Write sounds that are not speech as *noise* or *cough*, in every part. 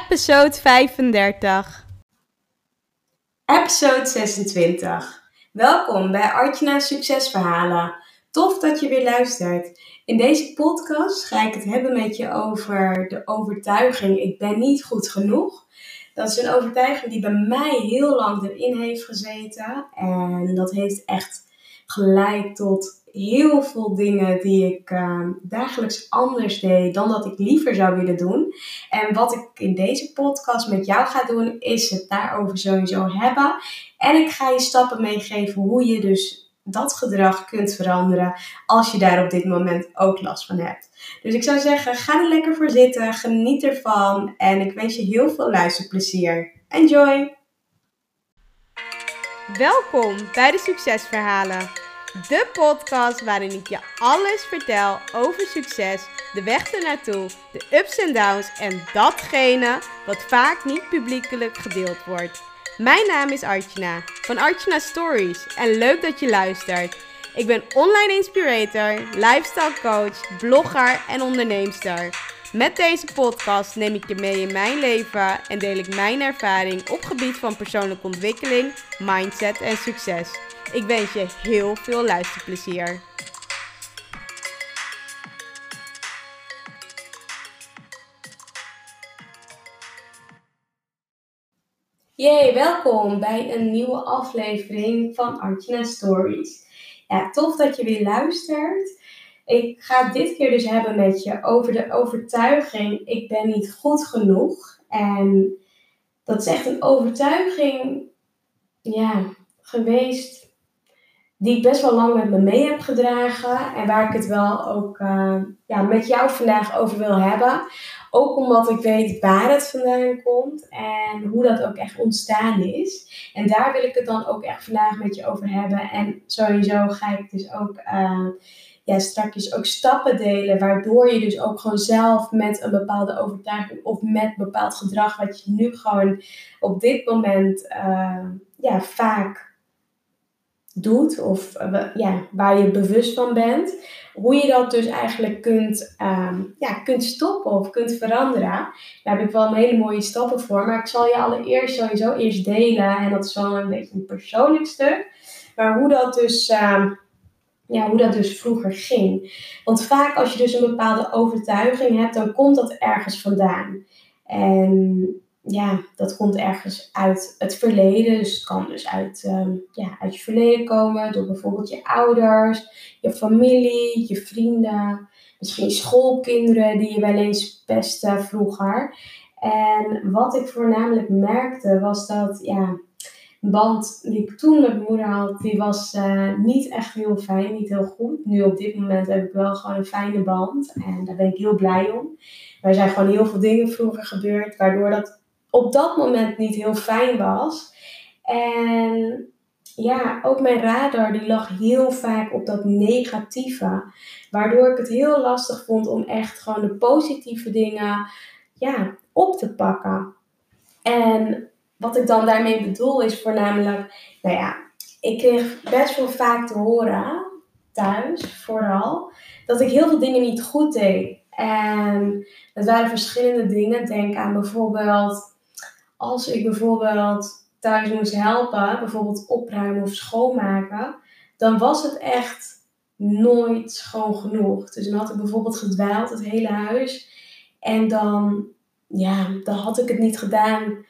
episode 35. Episode 26. Welkom bij Artjana Succesverhalen. Tof dat je weer luistert. In deze podcast ga ik het hebben met je over de overtuiging: ik ben niet goed genoeg. Dat is een overtuiging die bij mij heel lang erin heeft gezeten. En dat heeft echt geleid tot heel veel dingen die ik uh, dagelijks anders deed dan dat ik liever zou willen doen. En wat ik in deze podcast met jou ga doen, is het daarover sowieso hebben. En ik ga je stappen meegeven hoe je dus dat gedrag kunt veranderen als je daar op dit moment ook last van hebt. Dus ik zou zeggen, ga er lekker voor zitten, geniet ervan en ik wens je heel veel luisterplezier. Enjoy! Welkom bij de Succesverhalen. De podcast waarin ik je alles vertel over succes, de weg ernaartoe, de ups en downs en datgene wat vaak niet publiekelijk gedeeld wordt. Mijn naam is Archana van Archana Stories en leuk dat je luistert. Ik ben online inspirator, lifestyle coach, blogger en onderneemster. Met deze podcast neem ik je mee in mijn leven en deel ik mijn ervaring op gebied van persoonlijke ontwikkeling, mindset en succes. Ik wens je heel veel luisterplezier. Yay, welkom bij een nieuwe aflevering van Artjana Stories. Ja, tof dat je weer luistert. Ik ga het dit keer dus hebben met je over de overtuiging: ik ben niet goed genoeg. En dat is echt een overtuiging, ja, geweest die ik best wel lang met me mee heb gedragen. En waar ik het wel ook uh, ja, met jou vandaag over wil hebben. Ook omdat ik weet waar het vandaan komt en hoe dat ook echt ontstaan is. En daar wil ik het dan ook echt vandaag met je over hebben. En sowieso ga ik dus ook uh, ja, straks ook stappen delen. Waardoor je dus ook gewoon zelf met een bepaalde overtuiging of met bepaald gedrag. Wat je nu gewoon op dit moment uh, ja, vaak doet of ja, waar je bewust van bent, hoe je dat dus eigenlijk kunt, um, ja, kunt stoppen of kunt veranderen. Daar heb ik wel een hele mooie stappen voor, maar ik zal je allereerst sowieso eerst delen en dat is wel een beetje een persoonlijk stuk, maar hoe dat dus, um, ja, hoe dat dus vroeger ging. Want vaak als je dus een bepaalde overtuiging hebt, dan komt dat ergens vandaan. En ja, dat komt ergens uit het verleden. Dus het kan dus uit, um, ja, uit je verleden komen. Door bijvoorbeeld je ouders, je familie, je vrienden. Misschien schoolkinderen die je wel eens pesten vroeger. En wat ik voornamelijk merkte was dat, ja, band die ik toen met mijn moeder had, die was uh, niet echt heel fijn, niet heel goed. Nu op dit moment heb ik wel gewoon een fijne band en daar ben ik heel blij om. Maar er zijn gewoon heel veel dingen vroeger gebeurd, waardoor dat op dat moment niet heel fijn was. En ja, ook mijn radar die lag heel vaak op dat negatieve. Waardoor ik het heel lastig vond om echt gewoon de positieve dingen ja, op te pakken. En wat ik dan daarmee bedoel is voornamelijk, nou ja, ik kreeg best wel vaak te horen, thuis vooral, dat ik heel veel dingen niet goed deed. En het waren verschillende dingen. Denk aan bijvoorbeeld als ik bijvoorbeeld thuis moest helpen, bijvoorbeeld opruimen of schoonmaken, dan was het echt nooit schoon genoeg. Dus dan had ik bijvoorbeeld gedwaald, het hele huis. En dan, ja, dan had ik het niet gedaan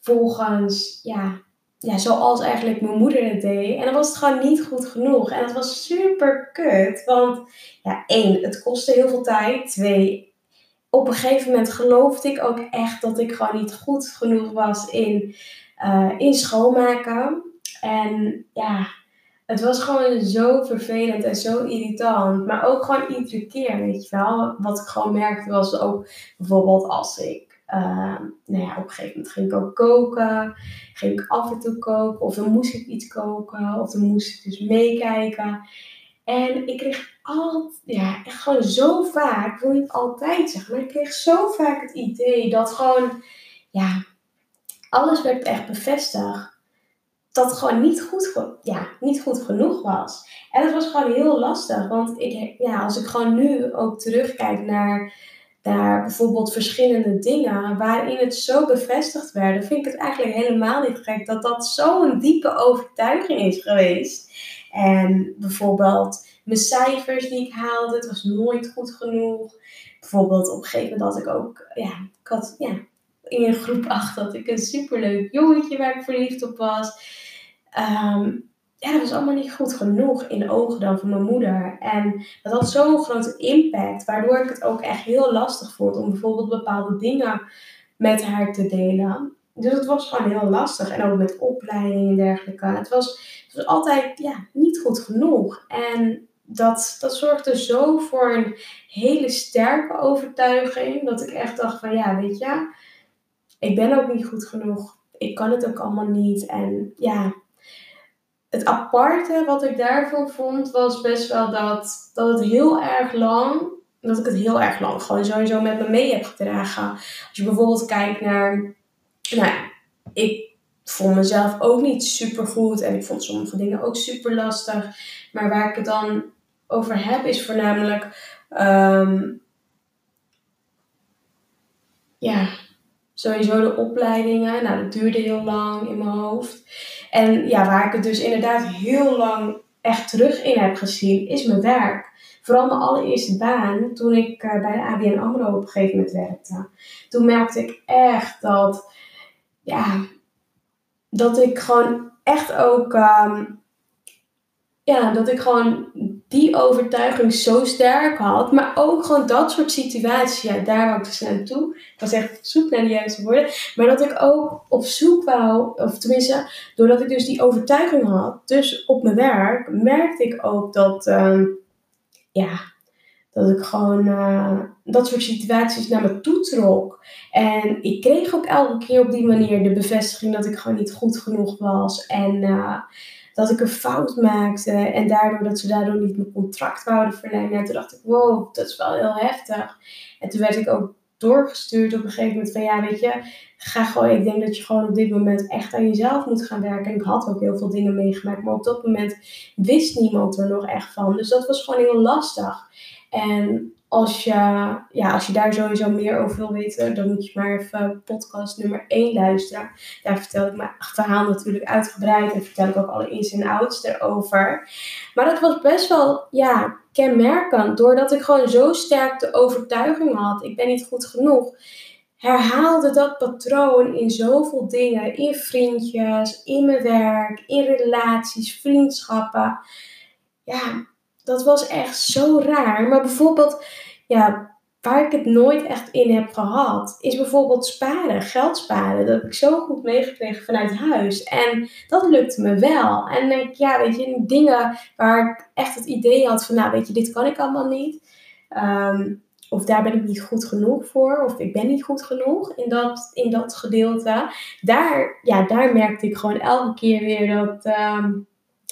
volgens, ja, ja, zoals eigenlijk mijn moeder het deed. En dan was het gewoon niet goed genoeg. En het was super kut. Want, ja, één, het kostte heel veel tijd. Twee, op een gegeven moment geloofde ik ook echt dat ik gewoon niet goed genoeg was in, uh, in schoonmaken. En ja, het was gewoon zo vervelend en zo irritant. Maar ook gewoon iedere keer, weet je wel. Wat ik gewoon merkte was ook bijvoorbeeld als ik uh, nou ja, op een gegeven moment ging ik ook koken. Ging ik af en toe koken. Of dan moest ik iets koken. Of dan moest ik dus meekijken. En ik kreeg altijd, ja, gewoon zo vaak, wil niet altijd zeggen, maar ik kreeg zo vaak het idee dat gewoon, ja, alles werd echt bevestigd. Dat gewoon niet goed, ja, niet goed genoeg was. En dat was gewoon heel lastig, want ik, ja, als ik gewoon nu ook terugkijk naar naar bijvoorbeeld verschillende dingen waarin het zo bevestigd werd, vind ik het eigenlijk helemaal niet gek dat dat zo'n diepe overtuiging is geweest. En bijvoorbeeld mijn cijfers die ik haalde, het was nooit goed genoeg. Bijvoorbeeld op een gegeven moment had ik ook, ja, ik had, ja, in groep *laughs* 8 dat ik een superleuk jongetje waar ik verliefd op was. Ehm, ja, dat was allemaal niet goed genoeg in de ogen dan van mijn moeder. En dat had zo'n grote impact, waardoor ik het ook echt heel lastig vond om bijvoorbeeld bepaalde dingen met haar te delen. Dus het was gewoon heel lastig. En ook met opleiding en dergelijke. Het was, het was altijd ja, niet goed genoeg. En dat, dat zorgde zo voor een hele sterke overtuiging. Dat ik echt dacht van ja, weet je, ik ben ook niet goed genoeg. Ik kan het ook allemaal niet. En ja, het aparte wat ik daarvan vond, was best wel dat, dat het heel erg lang, dat ik het heel erg lang gewoon sowieso met me mee heb gedragen. Als je bijvoorbeeld kijkt naar, nou ja, ik vond mezelf ook niet super goed en ik vond sommige dingen ook super lastig. Maar waar ik het dan over heb, is voornamelijk, um, ja, sowieso de opleidingen. Nou, dat duurde heel lang in mijn hoofd. En ja, waar ik het dus inderdaad heel lang echt terug in heb gezien, is mijn werk. Vooral mijn allereerste baan, toen ik uh, bij de ABN AMRO op een gegeven moment werkte. Toen merkte ik echt dat, ja, dat ik gewoon echt ook, um, ja, dat ik gewoon die overtuiging zo sterk had. Maar ook gewoon dat soort situaties. Ja, daar wou ik dus naartoe. Ik was echt op zoek naar de juiste woorden. Maar dat ik ook op zoek wou, of tenminste, doordat ik dus die overtuiging had, dus op mijn werk, merkte ik ook dat, uh, ja, dat ik gewoon uh, dat soort situaties naar me toe trok. En ik kreeg ook elke keer op die manier de bevestiging dat ik gewoon niet goed genoeg was. En uh, dat ik een fout maakte en daardoor dat ze daardoor niet mijn contract wouden verlengen. En toen dacht ik, wow, dat is wel heel heftig. En toen werd ik ook doorgestuurd op een gegeven moment van ja, weet je, ga gewoon, ik denk dat je gewoon op dit moment echt aan jezelf moet gaan werken. En ik had ook heel veel dingen meegemaakt, maar op dat moment wist niemand er nog echt van. Dus dat was gewoon heel lastig. En als je, ja, als je daar sowieso meer over wil weten, dan moet je maar even podcast nummer 1 luisteren. Daar vertel ik mijn verhaal natuurlijk uitgebreid en vertel ik ook alle ins en outs erover. Maar dat was best wel ja, kenmerkend, doordat ik gewoon zo sterk de overtuiging had, ik ben niet goed genoeg. Herhaalde dat patroon in zoveel dingen, in vriendjes, in mijn werk, in relaties, vriendschappen. Ja, dat was echt zo raar. Maar bijvoorbeeld, ja, waar ik het nooit echt in heb gehad, is bijvoorbeeld sparen, geld sparen. Dat heb ik zo goed meegekregen vanuit huis. En dat lukte me wel. En denk ja, weet je, dingen waar ik echt het idee had van, nou, weet je, dit kan ik allemaal niet. Ehm, of daar ben ik niet goed genoeg voor, of ik ben niet goed genoeg in dat, in dat gedeelte. Daar, ja, daar merkte ik gewoon elke keer weer dat, ehm,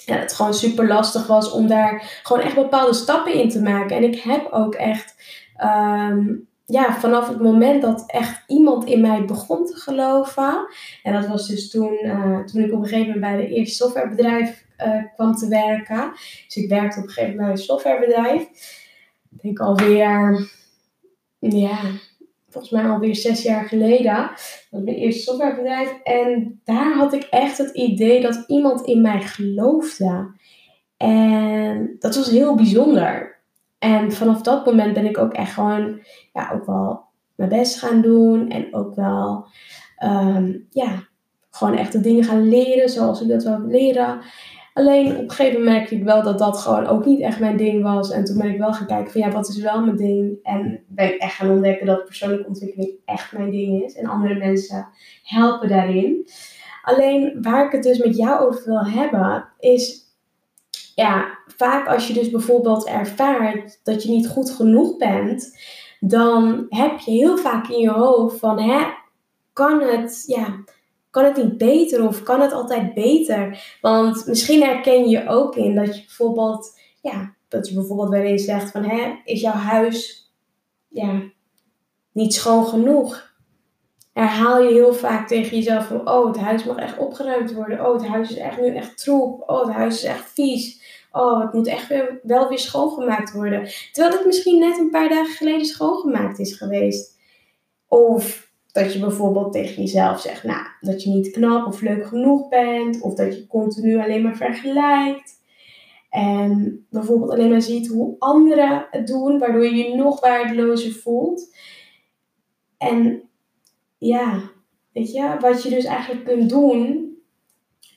ja, het gewoon super lastig was om daar gewoon echt bepaalde stappen in te maken. En ik heb ook echt, ehm, ja, vanaf het moment dat echt iemand in mij begon te geloven. En dat was dus toen, uh, toen ik op een gegeven moment bij de eerste softwarebedrijf uh, kwam te werken. Dus ik werkte op een gegeven moment bij een softwarebedrijf. Ik denk alweer, ja, volgens mij alweer zes jaar geleden. Dat mijn eerste softwarebedrijf. En daar had ik echt het idee dat iemand in mij geloofde. En dat was heel bijzonder. En vanaf dat moment ben ik ook echt gewoon, ja, ook wel mijn best gaan doen. En ook wel, um, ja, gewoon echt de dingen gaan leren zoals ik dat wil leren. Alleen op een gegeven moment merkte ik wel dat dat gewoon ook niet echt mijn ding was. En toen ben ik wel gaan kijken van ja, wat is wel mijn ding? En ben ik echt gaan ontdekken dat persoonlijke ontwikkeling echt mijn ding is. En andere mensen helpen daarin. Alleen waar ik het dus met jou over wil hebben, is ja, vaak als je dus bijvoorbeeld ervaart dat je niet goed genoeg bent, dan heb je heel vaak in je hoofd van hè, kan het, ja, kan het niet beter of kan het altijd beter? Want misschien herken je ook in dat je bijvoorbeeld, ja, dat je bijvoorbeeld wel eens zegt van, hè, is jouw huis, ja, niet schoon genoeg? Herhaal je heel vaak tegen jezelf van, oh, het huis mag echt opgeruimd worden. Oh, het huis is echt nu echt troep. Oh, het huis is echt vies. oh, het moet echt weer, wel weer schoongemaakt worden. Terwijl het misschien net een paar dagen geleden schoongemaakt is geweest. Of dat je bijvoorbeeld tegen jezelf zegt, nou, dat je niet knap of leuk genoeg bent. Of dat je continu alleen maar vergelijkt. En bijvoorbeeld alleen maar ziet hoe anderen het doen, waardoor je je nog waardelozer voelt. En ja, weet je, wat je dus eigenlijk kunt doen,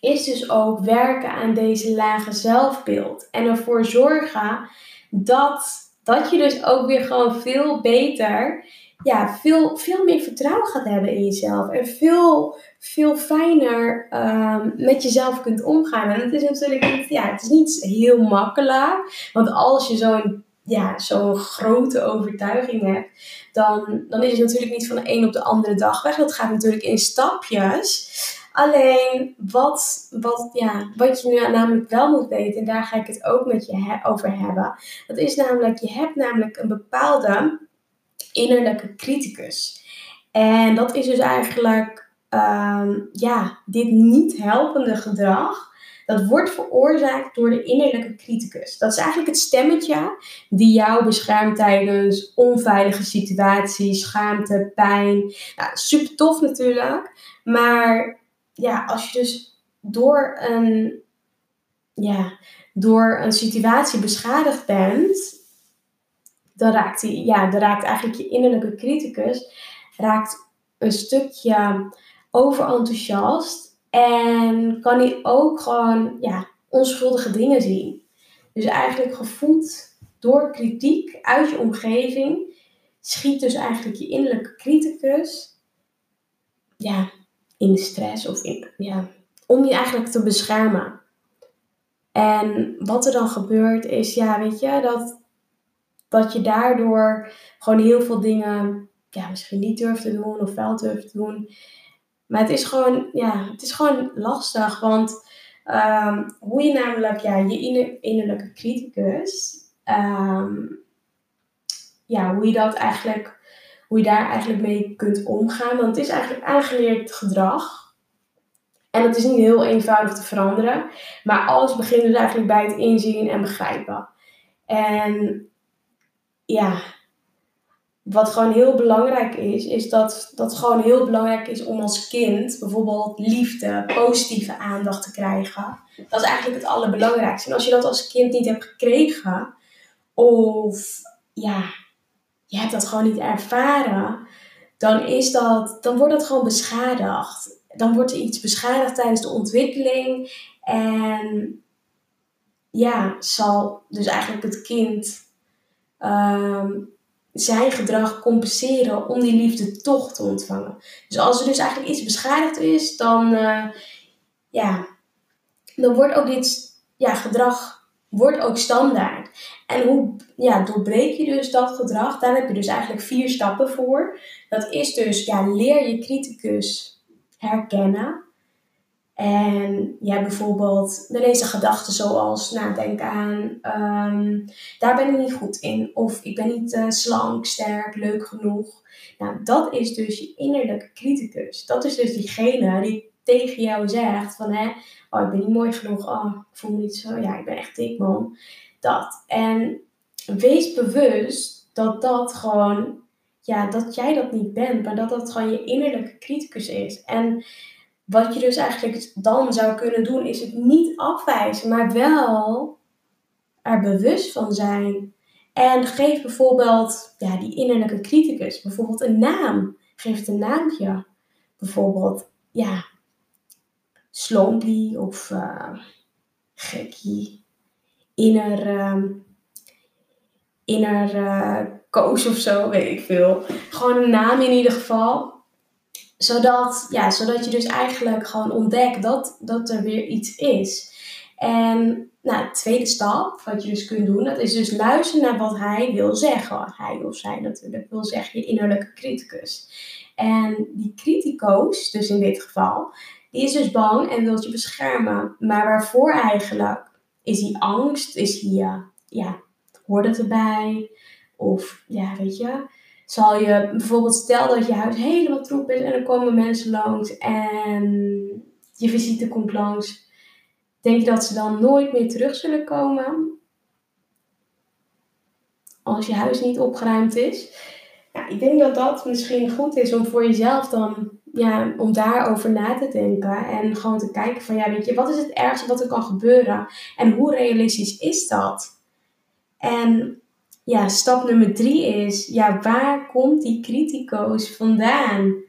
is dus ook werken aan deze lage zelfbeeld. En ervoor zorgen dat, dat je dus ook weer gewoon veel beter, ja, veel, veel meer vertrouwen gaat hebben in jezelf. En veel, veel fijner um, met jezelf kunt omgaan. En het is natuurlijk niet, ja, het is niet heel makkelijk. Want als je zo'n ja, zo'n grote overtuiging hebt, dan, dan is het natuurlijk niet van de een op de andere dag weg. Dat gaat natuurlijk in stapjes. Alleen wat, wat, ja, wat je nu namelijk wel moet weten, en daar ga ik het ook met je over hebben. Dat is namelijk, je hebt namelijk een bepaalde innerlijke criticus. En dat is dus eigenlijk um, ja, dit niet helpende gedrag. Dat wordt veroorzaakt door de innerlijke criticus. Dat is eigenlijk het stemmetje die jou beschermt tijdens onveilige situaties, schaamte, pijn. Super tof natuurlijk. Maar ja, als je dus door een, ja, door een situatie beschadigd bent, dan raakt, ja, dan raakt eigenlijk je innerlijke criticus raakt een stukje overenthousiast en kan hij ook gewoon ja, onschuldige dingen zien. Dus eigenlijk gevoed door kritiek uit je omgeving schiet dus eigenlijk je innerlijke criticus ja, in de stress of in, ja, om je eigenlijk te beschermen. En wat er dan gebeurt is, ja, weet je, dat, dat je daardoor gewoon heel veel dingen ja, misschien niet durft te doen of wel durft te doen. Maar het is gewoon, ja, het is gewoon lastig, want um, hoe je namelijk ja, je innerlijke criticus, um, ja, hoe je dat eigenlijk hoe je daar eigenlijk mee kunt omgaan. Want het is eigenlijk aangeleerd gedrag. En het is niet heel eenvoudig te veranderen. Maar alles begint dus eigenlijk bij het inzien en begrijpen. En ja, wat gewoon heel belangrijk is, is dat dat gewoon heel belangrijk is om als kind bijvoorbeeld liefde, positieve aandacht te krijgen. Dat is eigenlijk het allerbelangrijkste. En als je dat als kind niet hebt gekregen, of ja, je hebt dat gewoon niet ervaren, dan, is dat, dan wordt dat gewoon beschadigd. Dan wordt er iets beschadigd tijdens de ontwikkeling. En ja, zal dus eigenlijk het kind ehm, zijn gedrag compenseren om die liefde toch te ontvangen. Dus als er dus eigenlijk iets beschadigd is, dan, uh, ja, dan wordt ook dit ja, gedrag wordt ook standaard. En hoe ja, doorbreek je dus dat gedrag? Daar heb je dus eigenlijk vier stappen voor. Dat is dus, ja, leer je criticus herkennen. En ja, bijvoorbeeld de deze gedachten zoals, nou, denk aan, um, daar ben ik niet goed in. Of ik ben niet uh, slank, sterk, leuk genoeg. Nou, dat is dus je innerlijke criticus. Dat is dus diegene die tegen jou zegt van, hè, oh, ik ben niet mooi genoeg. Oh, ik voel me niet zo, ja, ik ben echt dik, man. Dat. En wees bewust dat dat gewoon, ja, dat jij dat niet bent, maar dat dat gewoon je innerlijke criticus is. En wat je dus eigenlijk dan zou kunnen doen, is het niet afwijzen, maar wel er bewust van zijn. En geef bijvoorbeeld ja, die innerlijke criticus bijvoorbeeld een naam. Geef het een naampje. Bijvoorbeeld, ja, Slompy of uh, Gekkie. Inner, uh, inner uh, Koos of zo, weet ik veel. Gewoon een naam in ieder geval zodat, ja, zodat je dus eigenlijk gewoon ontdekt dat, dat er weer iets is. En nou, de tweede stap, wat je dus kunt doen, dat is dus luisteren naar wat hij wil zeggen. Hij of zij natuurlijk wil zeggen, je innerlijke criticus. En die critico's, dus in dit geval, die is dus bang en wil je beschermen. Maar waarvoor eigenlijk? Is hij angst? Is hij, uh, ja, hoort het erbij? Of, ja, weet je, zal je bijvoorbeeld, stel dat je huis helemaal troep is en er komen mensen langs en je visite komt langs. Denk je dat ze dan nooit meer terug zullen komen? Als je huis niet opgeruimd is. Ja, ik denk dat dat misschien goed is om voor jezelf dan, ja, om daarover na te denken. En gewoon te kijken van, ja, weet je, wat is het ergste wat er kan gebeuren? En hoe realistisch is dat? En ja, stap nummer drie is, ja, waar komt die critico's vandaan?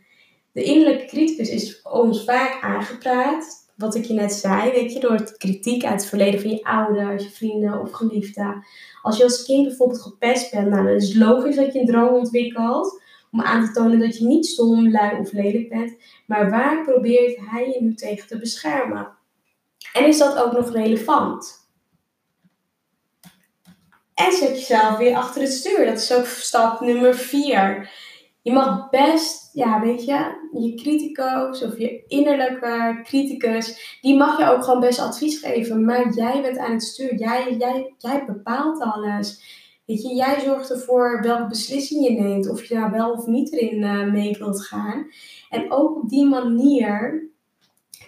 De innerlijke criticus is ons vaak aangepraat. Wat ik je net zei, weet je, door kritiek uit het verleden van je ouders, je vrienden of geliefden. Als je als kind bijvoorbeeld gepest bent, nou, dan is het logisch dat je een droom ontwikkelt om aan te tonen dat je niet stom, lui of lelijk bent. Maar waar probeert hij je nu tegen te beschermen? En is dat ook nog relevant? En zet jezelf weer achter het stuur. Dat is ook stap nummer vier. Je mag best, ja, weet je, je critico's of je innerlijke criticus, die mag je ook gewoon best advies geven. Maar jij bent aan het stuur. Jij, jij, jij bepaalt alles. Weet je, jij zorgt ervoor welke beslissing je neemt. Of je daar wel of niet erin uh, mee wilt gaan. En ook op die manier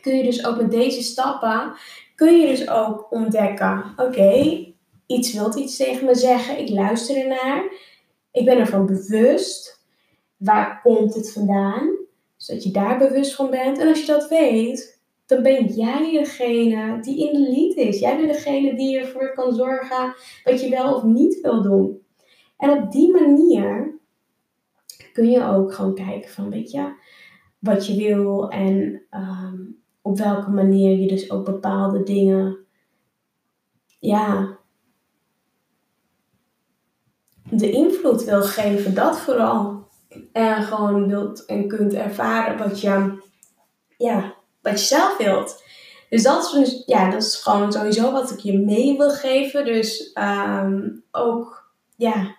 kun je dus ook met deze stappen, kun je dus ook ontdekken. Oké, iets wilt iets tegen me zeggen. Ik luister ernaar. Ik ben ervan bewust. Waar komt het vandaan? Zodat je daar bewust van bent. En als je dat weet, dan ben jij degene die in de lead is. Jij bent degene die ervoor kan zorgen wat je wel of niet wil doen. En op die manier kun je ook gewoon kijken van, weet je, wat je wil en ehm, op welke manier je dus ook bepaalde dingen, ja, de invloed wil geven, dat vooral. En gewoon wilt en kunt ervaren wat je, ja, wat je zelf wilt. Dus dat is, dus, ja, dat is gewoon sowieso wat ik je mee wil geven. Dus ehm, ook ja,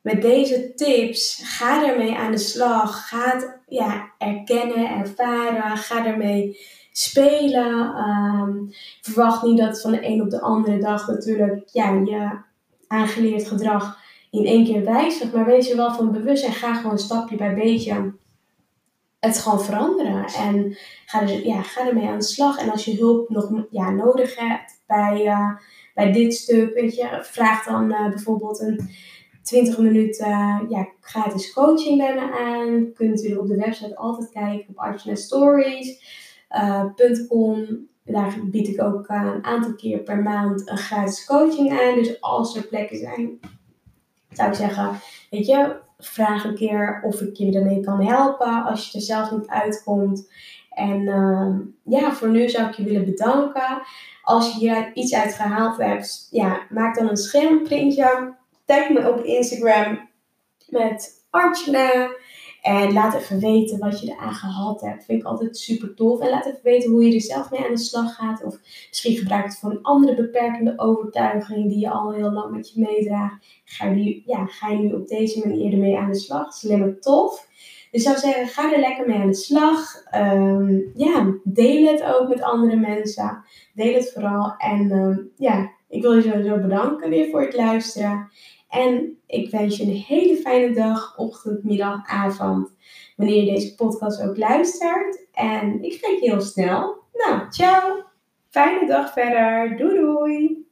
met deze tips, ga ermee aan de slag. Ga het ja, erkennen, ervaren. Ga ermee spelen. Ehm, verwacht niet dat van de een op de andere dag natuurlijk ja, je aangeleerd gedrag in één keer wijzig, maar wees je wel van bewust en ga gewoon stapje bij beetje het gewoon veranderen. En ga, er, ja, ga ermee aan de slag. En als je hulp nog ja, nodig hebt bij, uh, bij dit stuk, vraag dan uh, bijvoorbeeld een 20 minuten uh, ja, gratis coaching bij me aan. Kunt u op de website altijd kijken op artjastories.com. Daar bied ik ook een aantal keer per maand een gratis coaching aan. Dus als er plekken zijn zou ik zeggen, weet je, vraag een keer of ik je ermee kan helpen als je er zelf niet uitkomt. En ehm, ja, voor nu zou ik je willen bedanken. Als je hier iets uit gehaald hebt, ja, maak dan een schermprintje. Tag me op Instagram met Archana. En laat even weten wat je eraan gehad hebt. Vind ik altijd super tof. En laat even weten hoe je er zelf mee aan de slag gaat. Of misschien gebruik het voor een andere beperkende overtuiging die je al heel lang met je meedraagt. Ga je, ja, ga je nu op deze manier ermee aan de slag. Dat is alleen maar tof. Dus ik zou zeggen, ga er lekker mee aan de slag. Ehm, ja, deel het ook met andere mensen. Deel het vooral. En ehm, ja, ik wil je sowieso bedanken weer voor het luisteren. En ik wens je een hele fijne dag, ochtend, middag, avond. Wanneer je deze podcast ook luistert. En ik spreek je heel snel. Nou, ciao. Fijne dag verder. Doei doei.